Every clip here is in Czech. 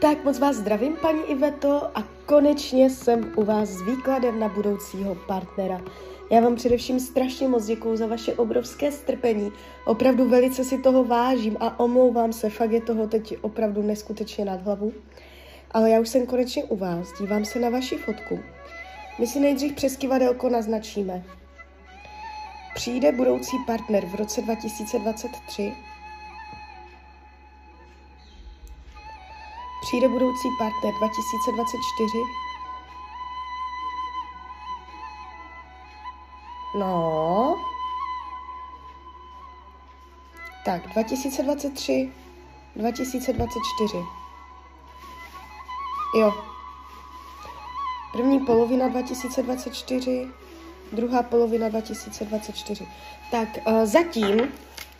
Tak moc vás zdravím, paní Iveto, a konečně jsem u vás s výkladem na budoucího partnera. Já vám především strašně moc děkuju za vaše obrovské strpení. Opravdu velice si toho vážím a omlouvám se, fakt je toho teď opravdu neskutečně nad hlavu. Ale já už jsem konečně u vás, dívám se na vaši fotku. My si nejdřív přes kivadelko naznačíme. Přijde budoucí partner v roce 2023 Přijde budoucí partner 2024? No. Tak, 2023, 2024. Jo. První polovina 2024, druhá polovina 2024. Tak, uh, zatím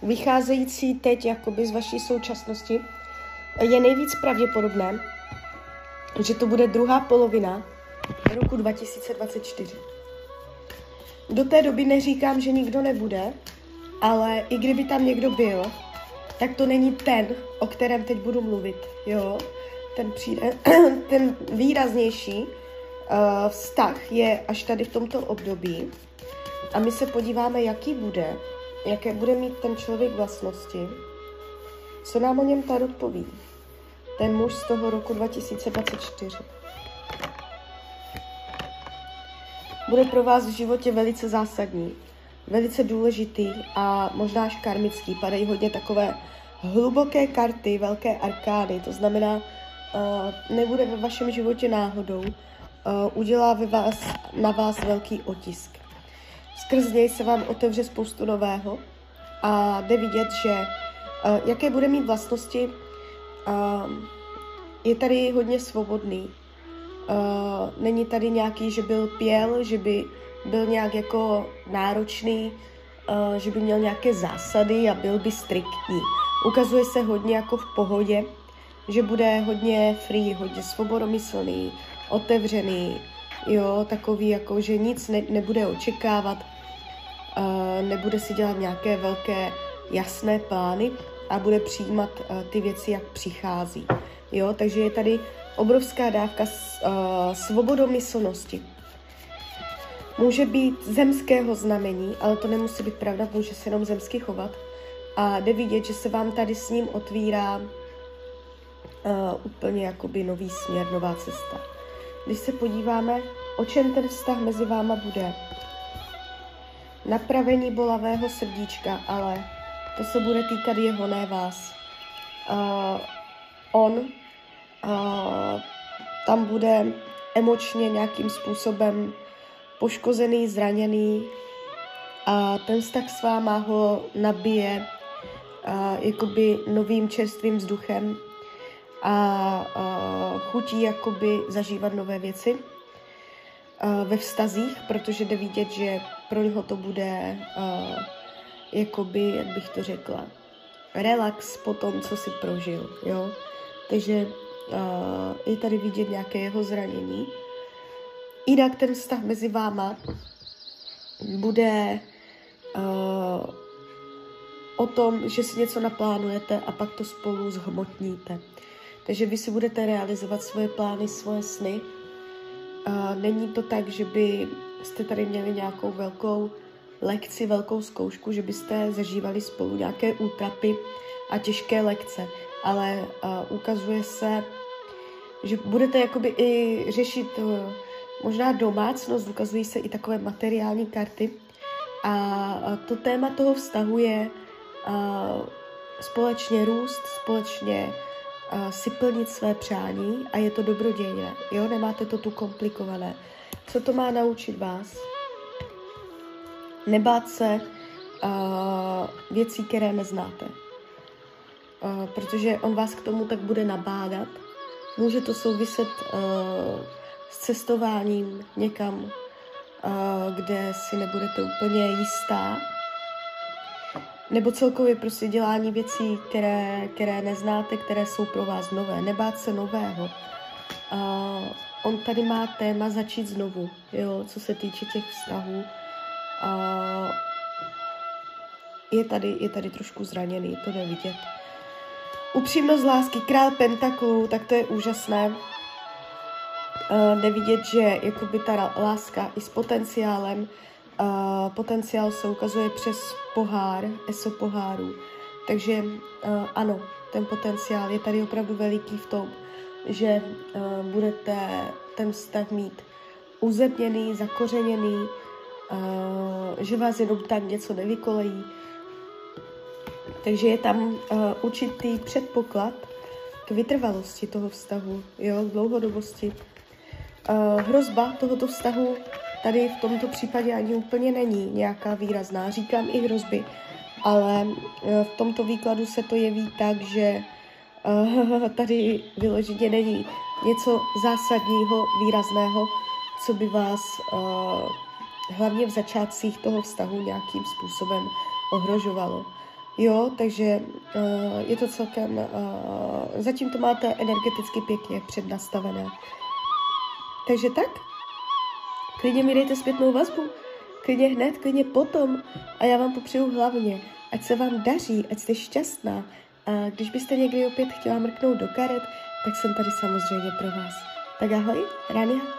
vycházející teď jakoby z vaší současnosti, je nejvíc pravděpodobné, že to bude druhá polovina roku 2024. Do té doby neříkám, že nikdo nebude, ale i kdyby tam někdo byl, tak to není ten, o kterém teď budu mluvit, jo. Ten, přijde, ten výraznější uh, vztah je až tady v tomto období a my se podíváme, jaký bude, jaké bude mít ten člověk vlastnosti, co nám o něm Tarot poví? Ten muž z toho roku 2024. Bude pro vás v životě velice zásadní, velice důležitý a možná až karmický. Padají hodně takové hluboké karty, velké arkády, to znamená, uh, nebude ve vašem životě náhodou, uh, udělá ve vás, na vás velký otisk. Skrz něj se vám otevře spoustu nového a jde vidět, že Uh, jaké bude mít vlastnosti? Uh, je tady hodně svobodný. Uh, není tady nějaký, že byl pěl, že by byl nějak jako náročný, uh, že by měl nějaké zásady a byl by striktní. Ukazuje se hodně jako v pohodě, že bude hodně free, hodně svobodomyslný, otevřený, jo, takový jako, že nic ne, nebude očekávat, uh, nebude si dělat nějaké velké jasné plány a bude přijímat uh, ty věci, jak přichází. Jo, takže je tady obrovská dávka uh, svobodomyslnosti. Může být zemského znamení, ale to nemusí být pravda, může se jenom zemsky chovat. A jde vidět, že se vám tady s ním otvírá uh, úplně jakoby nový směr, nová cesta. Když se podíváme, o čem ten vztah mezi váma bude. Napravení bolavého srdíčka, ale to se bude týkat jeho, ne vás. Uh, on uh, tam bude emočně nějakým způsobem poškozený, zraněný a ten vztah s váma ho nabije uh, jakoby novým čerstvým vzduchem a uh, chutí jakoby zažívat nové věci uh, ve vztazích, protože jde vidět, že pro něho to bude uh, jakoby, jak bych to řekla, relax po tom, co si prožil, jo. Takže uh, je tady vidět nějaké jeho zranění. Jinak ten vztah mezi váma bude uh, o tom, že si něco naplánujete a pak to spolu zhmotníte. Takže vy si budete realizovat svoje plány, svoje sny. Uh, není to tak, že by jste tady měli nějakou velkou lekci, velkou zkoušku, že byste zažívali spolu nějaké útrapy a těžké lekce, ale uh, ukazuje se, že budete jakoby i řešit uh, možná domácnost, ukazují se i takové materiální karty a uh, to téma toho vztahu je uh, společně růst, společně uh, si plnit své přání a je to dobrodějné, jo, nemáte to tu komplikované. Co to má naučit vás? Nebát se uh, věcí, které neznáte. Uh, protože on vás k tomu tak bude nabádat. Může to souviset uh, s cestováním někam, uh, kde si nebudete úplně jistá. Nebo celkově prostě dělání věcí, které, které neznáte, které jsou pro vás nové. Nebát se nového. Uh, on tady má téma začít znovu, jo, co se týče těch vztahů je tady, je tady trošku zraněný, to jde vidět. upřímnost lásky, král pentaklů, tak to je úžasné. Uh, jde vidět, že jakoby ta láska i s potenciálem, uh, potenciál se ukazuje přes pohár, eso poháru. Takže uh, ano, ten potenciál je tady opravdu veliký v tom, že uh, budete ten vztah mít uzemněný, zakořeněný, že vás jenom tak něco nevykolejí. Takže je tam uh, určitý předpoklad k vytrvalosti toho vztahu, jo, k dlouhodobosti. Uh, hrozba tohoto vztahu tady v tomto případě ani úplně není nějaká výrazná. Říkám i hrozby, ale v tomto výkladu se to jeví tak, že tady vyloženě není něco zásadního, výrazného, co by vás hlavně v začátcích toho vztahu nějakým způsobem ohrožovalo. Jo, takže uh, je to celkem, uh, zatím to máte energeticky pěkně přednastavené. Takže tak, klidně mi dejte zpětnou vazbu, klidně hned, klidně potom a já vám popřeju hlavně, ať se vám daří, ať jste šťastná a když byste někdy opět chtěla mrknout do karet, tak jsem tady samozřejmě pro vás. Tak ahoj, Rania.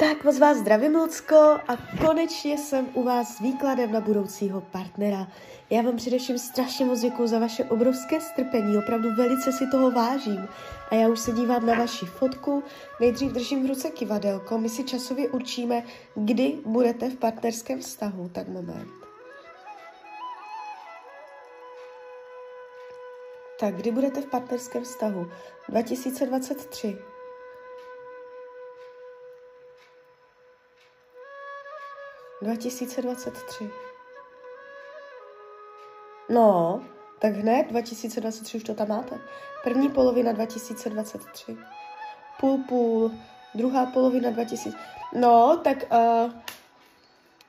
Tak moc vás zdravím, Lucko, a konečně jsem u vás s výkladem na budoucího partnera. Já vám především strašně moc děkuji za vaše obrovské strpení, opravdu velice si toho vážím. A já už se dívám na vaši fotku, nejdřív držím v ruce kivadelko, my si časově určíme, kdy budete v partnerském vztahu, tak moment. Tak kdy budete v partnerském vztahu? 2023. Dva tisíce dvacet tři. No, tak hned 2023 už to tam máte. První polovina 2023. Půl půl, druhá polovina 2000. No, tak uh,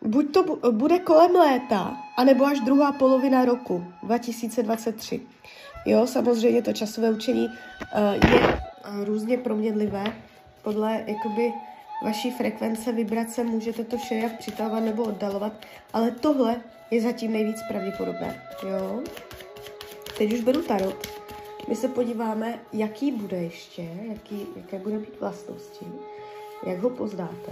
buď to bu- bude kolem léta, anebo až druhá polovina roku 2023. Jo, samozřejmě to časové učení uh, je uh, různě proměnlivé. Podle jakoby vaší frekvence, vibrace můžete to jak přitahovat nebo oddalovat, ale tohle je zatím nejvíc pravděpodobné. Jo? Teď už beru tarot. My se podíváme, jaký bude ještě, jaký, jaké bude mít vlastnosti, jak ho poznáte.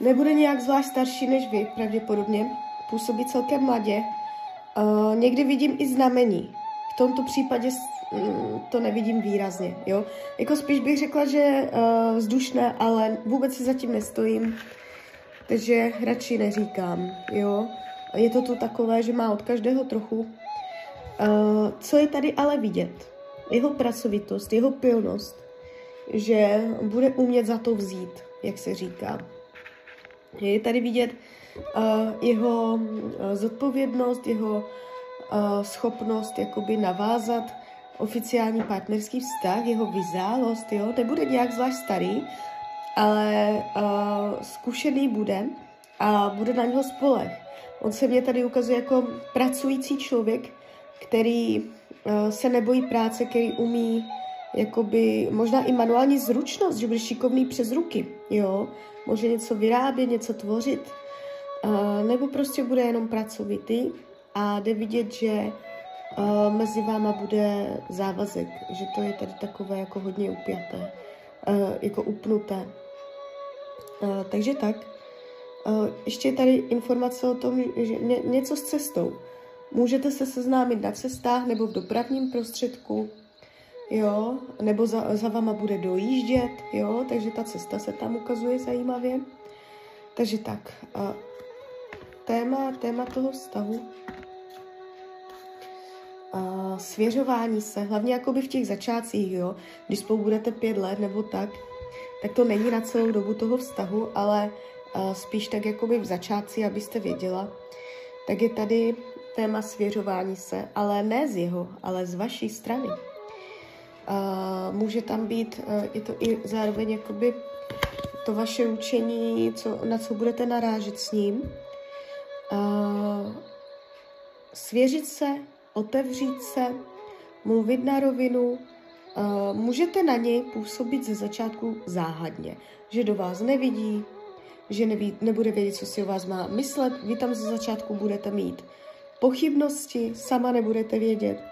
Nebude nějak zvlášť starší než vy, pravděpodobně. Působí celkem mladě. Uh, někdy vidím i znamení. V tomto případě mm, to nevidím výrazně, jo. Jako spíš bych řekla, že uh, vzdušné, ale vůbec si zatím nestojím, takže radši neříkám, jo. Je to tu takové, že má od každého trochu. Uh, co je tady ale vidět? Jeho pracovitost, jeho pilnost, že bude umět za to vzít, jak se říká. Je tady vidět jeho uh, zodpovědnost, jeho uh, schopnost jakoby navázat oficiální partnerský vztah, jeho vyzálost, jo, nebude nějak zvlášť starý, ale uh, zkušený bude a bude na něho spoleh. On se mě tady ukazuje jako pracující člověk, který uh, se nebojí práce, který umí jakoby možná i manuální zručnost, že bude šikovný přes ruky, jo, může něco vyrábět, něco tvořit, uh, nebo prostě bude jenom pracovitý a jde vidět, že uh, mezi váma bude závazek, že to je tady takové jako hodně upjaté, uh, jako upnuté. Takže tak. Ještě je tady informace o tom, že ně, něco s cestou. Můžete se seznámit na cestách nebo v dopravním prostředku, jo, nebo za, za vama bude dojíždět, jo, takže ta cesta se tam ukazuje zajímavě. Takže tak, téma, téma toho vztahu, a svěřování se, hlavně jakoby v těch začátcích, jo, když spolu budete pět let nebo tak, tak to není na celou dobu toho vztahu, ale a spíš tak jakoby v začátci, abyste věděla, tak je tady téma svěřování se, ale ne z jeho, ale z vaší strany. Uh, může tam být, je to i zároveň jakoby to vaše učení, co, na co budete narážet s ním. Uh, svěřit se, otevřít se, mluvit na rovinu. Uh, můžete na něj působit ze začátku záhadně, že do vás nevidí, že neví, nebude vědět, co si o vás má myslet. Vy tam ze začátku budete mít pochybnosti, sama nebudete vědět,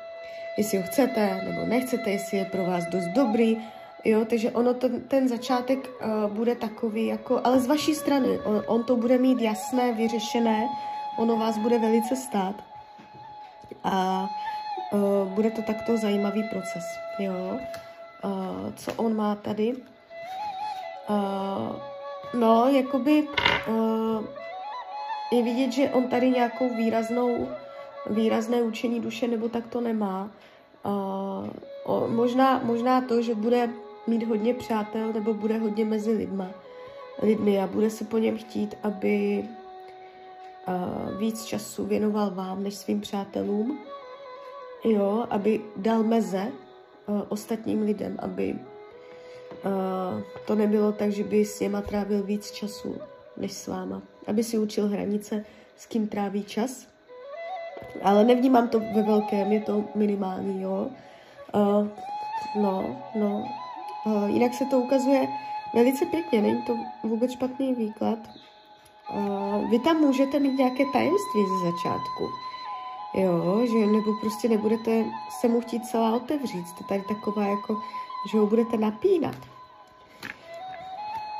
jestli ho chcete nebo nechcete, jestli je pro vás dost dobrý, Jo, takže ono ten, ten začátek uh, bude takový, jako, ale z vaší strany, on, on to bude mít jasné, vyřešené, ono vás bude velice stát a uh, bude to takto zajímavý proces, jo. Uh, co on má tady? Uh, no, jakoby uh, je vidět, že on tady nějakou výraznou, výrazné učení duše nebo tak to nemá. Uh, o, možná, možná to, že bude mít hodně přátel nebo bude hodně mezi lidma, lidmi a bude se po něm chtít, aby uh, víc času věnoval vám než svým přátelům, jo, aby dal meze uh, ostatním lidem, aby uh, to nebylo tak, že by s něma trávil víc času než s váma, aby si učil hranice, s kým tráví čas. Ale nevnímám to ve velkém, je to minimální, jo. Uh, no, no, Uh, jinak se to ukazuje velice pěkně, není to vůbec špatný výklad. Uh, vy tam můžete mít nějaké tajemství ze začátku. Jo, že nebo prostě nebudete se mu chtít celá otevřít. Jste tady taková jako, že ho budete napínat.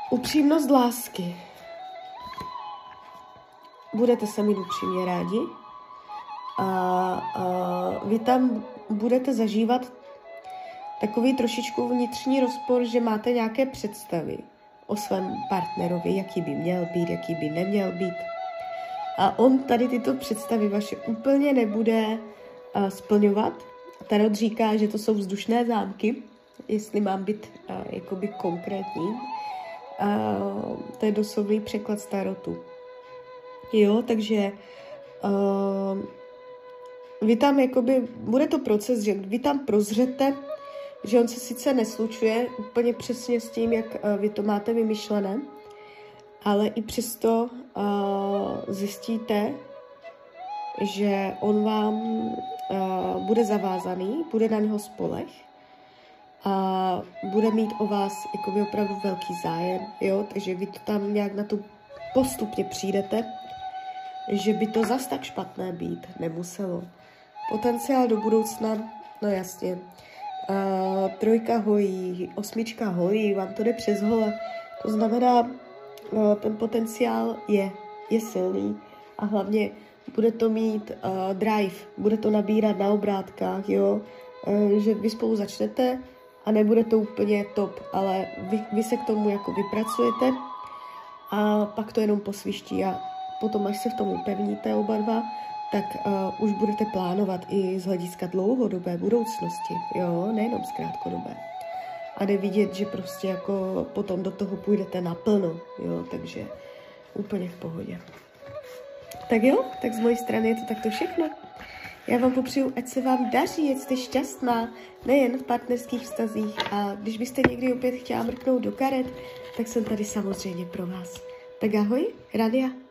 Upřímnost lásky. Budete se mít upřímně rádi a, a vy tam budete zažívat takový trošičku vnitřní rozpor, že máte nějaké představy o svém partnerovi, jaký by měl být, jaký by neměl být. A on tady tyto představy vaše úplně nebude uh, splňovat. Tarot říká, že to jsou vzdušné zámky, jestli mám být uh, jakoby konkrétní. Uh, to je doslovný překlad z tarotu. Jo, takže uh, vy tam jakoby, bude to proces, že vy tam prozřete že on se sice neslučuje úplně přesně s tím, jak uh, vy to máte vymyšlené, ale i přesto uh, zjistíte, že on vám uh, bude zavázaný, bude na něho spolech a bude mít o vás jakoby opravdu velký zájem, jo, takže vy to tam nějak na to postupně přijdete, že by to zas tak špatné být nemuselo. Potenciál do budoucna, no jasně, Trojka hojí, osmička hojí, vám to jde přes hole. To znamená, uh, ten potenciál je, je silný a hlavně bude to mít uh, drive, bude to nabírat na obrátkách, jo, uh, že vy spolu začnete a nebude to úplně top, ale vy, vy se k tomu jako vypracujete a pak to jenom posviští a potom, až se v tom upevníte oba dva, tak uh, už budete plánovat i z hlediska dlouhodobé budoucnosti, jo, nejenom z krátkodobé. A jde vidět, že prostě jako potom do toho půjdete naplno, jo, takže úplně v pohodě. Tak jo, tak z mojej strany je to takto všechno. Já vám popřeju, ať se vám daří, ať jste šťastná, nejen v partnerských vztazích. A když byste někdy opět chtěla mrknout do karet, tak jsem tady samozřejmě pro vás. Tak ahoj, Radia.